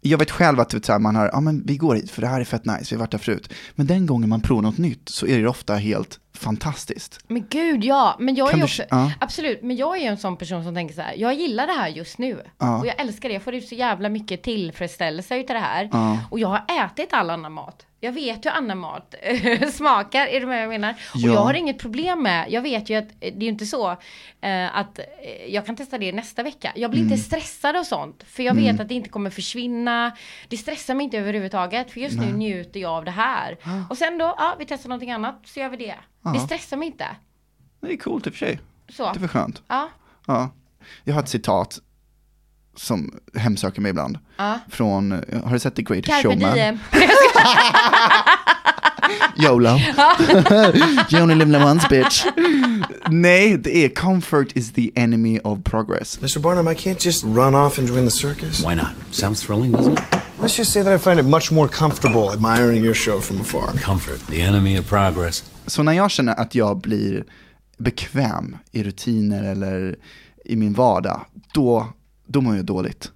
Jag vet själv att här, man har, ja men vi går hit för det här är fett nice, vi har varit där förut. Men den gången man provar något nytt så är det ofta helt fantastiskt. Men gud ja, men jag är Kan du också, ja. absolut, men jag är ju en sån person som tänker så här, jag gillar det här just nu. Ja. Och jag älskar det, jag får ut så jävla mycket tillfredsställelse utav det här. Ja. Och jag har ätit all annan mat. Jag vet hur annan mat [LAUGHS] smakar, är du med jag menar? Och Ja. jag har inget problem med, jag vet ju att det är inte så eh, att eh, jag kan testa det nästa vecka. Jag blir Mm. inte stressad och sånt, för jag vet att det inte kommer försvinna. Det stressar mig inte överhuvudtaget, för just nu njuter jag av det här. Och sen då, ja vi testar någonting annat, så gör vi det. Det stressar mig inte. Det är coolt i och för sig. Så. Det var skönt. Ja. Ja. Jag har ett citat som hemsöker mig ibland. Ja. Från, har du sett The Great Carpe Showman? diem. [LAUGHS] YOLO. [LAUGHS] you only live once bitch. Nej, det är comfort is the enemy of progress. Mr. Barnum, I can't just run off and join the circus. Why not? Sounds thrilling, doesn't it? Let's just say that I find it much more comfortable admiring your show from afar. Comfort, the enemy of progress. Så när jag känner att jag blir bekväm i rutiner eller i min vardag, då, då mår jag dåligt.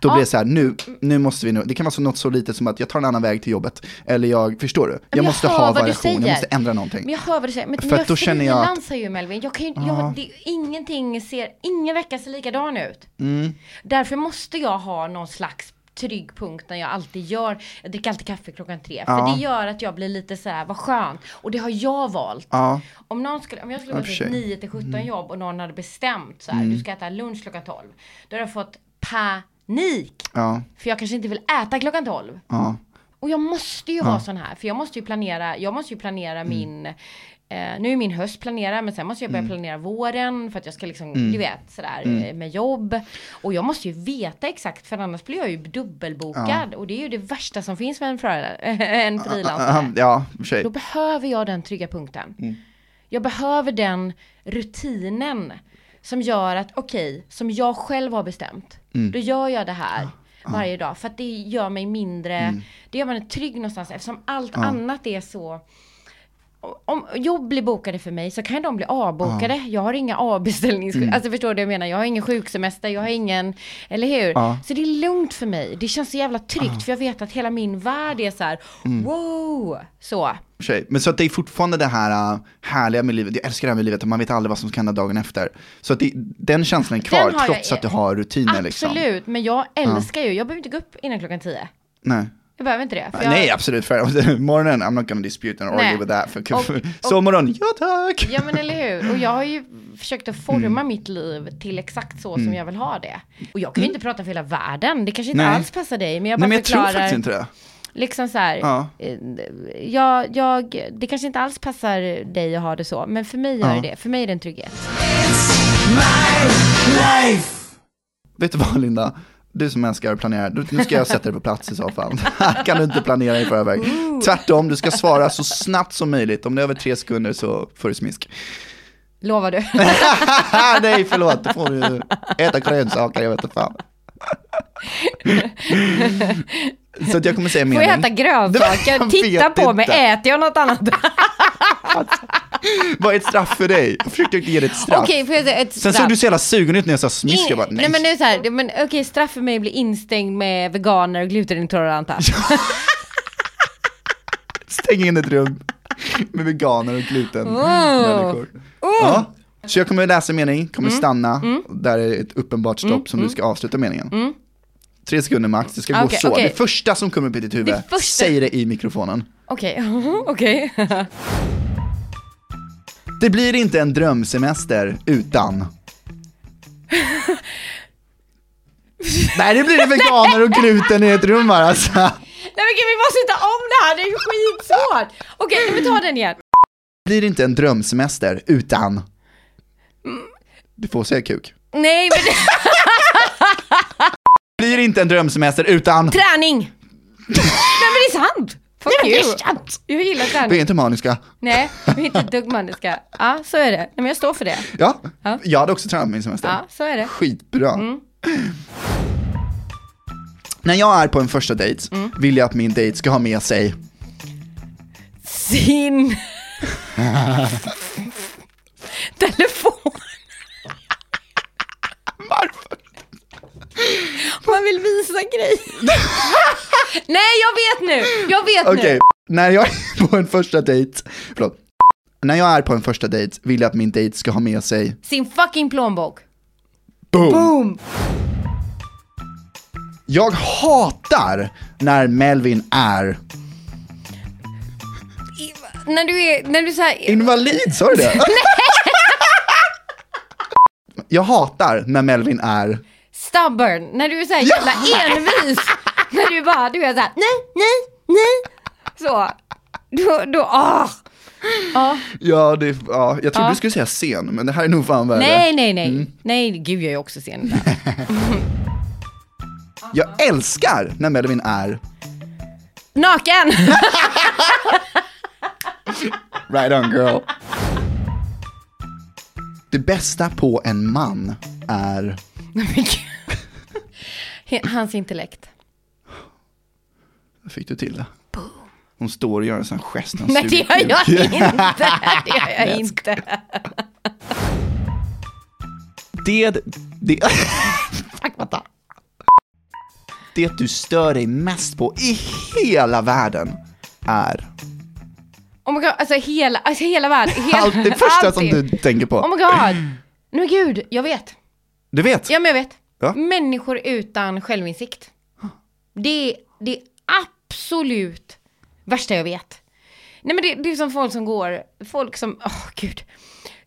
Då blir det så här, nu, nu måste vi nu, det kan vara så något så litet som att jag tar en annan väg till jobbet, eller jag, förstår du? Jag, jag måste ha variation, jag måste ändra någonting. Men jag hör vad du säger. Men För jag då känner jag frilansar ju Melvin. Jag kan ju, jag, det, ingenting ser, ingen vecka ser likadan ut. Mm. Därför måste jag ha någon slags trygg punkt när jag alltid gör, jag dricker alltid kaffe klockan tre. Ja. För det gör att jag blir lite så här, vad skönt. Och det har jag valt. Ja, Om, någon skulle, om jag skulle Ja, gå till sig. Mm. ett 9 till 17 jobb och någon hade bestämt så här, du ska äta lunch klockan 12. Då hade jag fått panik. ja, För jag kanske inte vill äta klockan 12. ja. Och jag måste ju vara sån här, för jag måste ju planera, jag måste ju planera Mm. min, eh, nu är min höst planerad, men sen måste jag börja planera våren för att jag ska liksom, Mm. du vet, sådär eh, med jobb. Och jag måste ju veta exakt, för annars blir jag ju dubbelbokad. Och det är ju det värsta som finns med en, [LAUGHS] en frilansare. Ja, för. Då behöver jag den trygga punkten. Mm. Jag behöver den rutinen som gör att, okej, som jag själv har bestämt. Mm. Då gör jag det här varje dag. För att det gör mig mindre, Mm. det gör mig trygg någonstans. Eftersom allt annat är så om jobb blir bokade för mig så kan de bli avbokade. Jag har inga avbeställnings... Mm. Alltså förstår du vad jag menar? Jag har ingen sjuksemester, jag har ingen... Eller hur? Ja. Så det är lugnt för mig. Det känns så jävla tryggt för jag vet att hela min värld är så här, Mm. wow! Så. Men så att det är fortfarande det här äh, härliga med livet, jag älskar det här med livet, att man vet aldrig vad som ska hända dagen efter. Så att det, den känslan är kvar, har jag- trots att du har rutiner liksom. Absolut, men jag älskar ju, jag behöver inte gå upp innan klockan tio. Nej. Jag behöver inte det. för jag- Nej, absolut. Fair. [LAUGHS] Morgonen, I'm not gonna dispute and argue Nej. with that. För, Och- för, och- sovmorgon, ja tack! Ja men eller hur. Och jag har ju försökt att forma Mm. mitt liv till exakt så som jag vill ha det. Och jag kan ju inte prata för hela världen. Det kanske inte Nej. alls passar dig. Men jag Nej bara men jag tror förklarar. faktiskt inte det. Liksom så här. Ja. eh, Jag, jag, det kanske inte alls passar dig att ha det så. Men för mig gör Ja. det det. För mig är det en trygghet. Vet du vad Linda? Du som älskar att planera, nu ska jag sätta dig på plats i så fall. [LAUGHS] Här kan du inte planera i förväg. Tvärtom, du ska svara så snabbt som möjligt. Om det är över tre sekunder så får du smisk. Lovar du? [LAUGHS] Nej, förlåt, då får du äta grönsaker, jag vet inte fan. [LAUGHS] Så att jag kommer säga Får mening. jag äta grönsaker? Titta på mig, äter jag något annat? [LAUGHS] Vad är ett straff för dig? Jag försökte ge dig ett straff. Okej, får jag säga ett Sen straff? såg du så jävla sugen ut när jag sa smisk, jag bara nej. nej men är så här, men okej straff för mig blir instängd med veganer och glutenintoleranta. [LAUGHS] Stäng in ett rum med veganer och gluten Oh. Ja. Så jag kommer läsa mening, Mm. kommer stanna, där är ett uppenbart stopp som du ska avsluta meningen. Tre sekunder max, det ska gå Mm. Okej, så. okej. Det första som kommer upp i ditt huvud, Det första- säg det i mikrofonen. Okej, [LAUGHS] okej. Det blir inte en drömsemester utan... [LAUGHS] Nej, det blir det veganer och gluten i ett rum bara alltså. Nej men gud vi måste ta om det här, det är ju skitsvårt. Okej, okay, vi tar den igen. Det blir inte en drömsemester utan... Du får säga kuk. Nej men Det blir inte en drömsemester utan... träning! Nej men det är sant! Fuck you. Jag gillar Vi är träning. inte maniska. Nej, vi är inte ett dugg maniska. Ja, så är det. Nej men jag står för det. Ja, Ja. jag hade också tränat min semester. Ja, så är det. Skitbra. När jag är på en första dejt vill jag att min dejt ska ha med sig Sin... [LAUGHS] Telefon. Varför? Man vill visa grejer. [LAUGHS] Nej jag vet nu, jag vet Okej, nu. när jag är på en första dejt, förlåt. När jag är på en första dejt vill jag att min dejt ska ha med sig Sin fucking plånbok. boom. Boom! Jag hatar när Melvin är När du är, när du säger invalid, sa du det? [LAUGHS] Jag hatar när Melvin är stubborn, när du är såhär jävla envis. [LAUGHS] När du bara, du är såhär nej, nej, nej. Så. Då, då, ah. Ja. Ja, det, ja jag trodde Ja. du skulle säga sen, men det här är nog fan värre. Nej, nej, nej. Nej, gud jag är också sen. [LAUGHS] Jag älskar när Melvin är Naken! [LAUGHS] right on girl. Det bästa på en man är. Hans intellekt. Fick du till det? Hon står och gör en sån gest. Nej det gör jag inte. Det gör jag inte. Det, det, [LAUGHS] Fuck, vänta. det du stör dig mest på i hela världen är Oh my god, alltså hela, alltså hela världen. Hela, allt det första som allting. du tänker på. Oh my god. Men gud, jag vet. Du vet? Ja men jag vet. Ja. Människor utan självinsikt. Det är det absolut värsta jag vet. Nej men det, det är som folk som går, folk som, åh gud.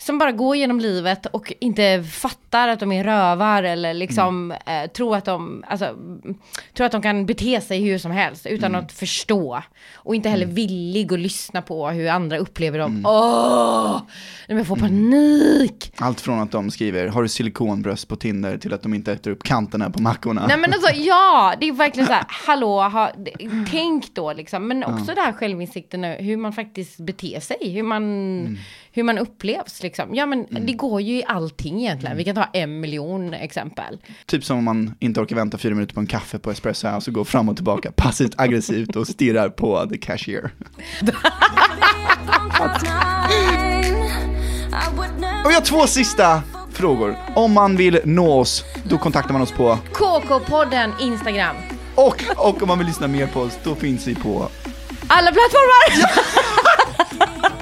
Som bara går genom livet och inte fattar att de är rövar eller liksom eh, tror att de, alltså, mm, tror att de kan bete sig hur som helst utan att förstå. Och inte heller villig att lyssna på hur andra upplever dem. Åh! Nej, men jag får panik! Allt från att de skriver, har du silikonbröst på Tinder, till att de inte äter upp kanterna på mackorna. Nej men alltså ja, det är verkligen så här, [LAUGHS] hallå, ha, tänk då liksom. Men också det här självinsikten, hur man faktiskt beter sig, hur man, hur man upplevs liksom. Ja men det går ju i allting egentligen. Vi kan ta en miljon exempel. Typ som om man inte orkar vänta fyra minuter på en kaffe på Espresso House och går fram och tillbaka passivt aggressivt och stirrar på the cashier. [LAUGHS] Och vi har två sista frågor. Om man vill nå oss, då kontaktar man oss på KK-podden Instagram. och, och om man vill lyssna mer på oss, då finns vi på Alla plattformar! [LAUGHS] [LAUGHS]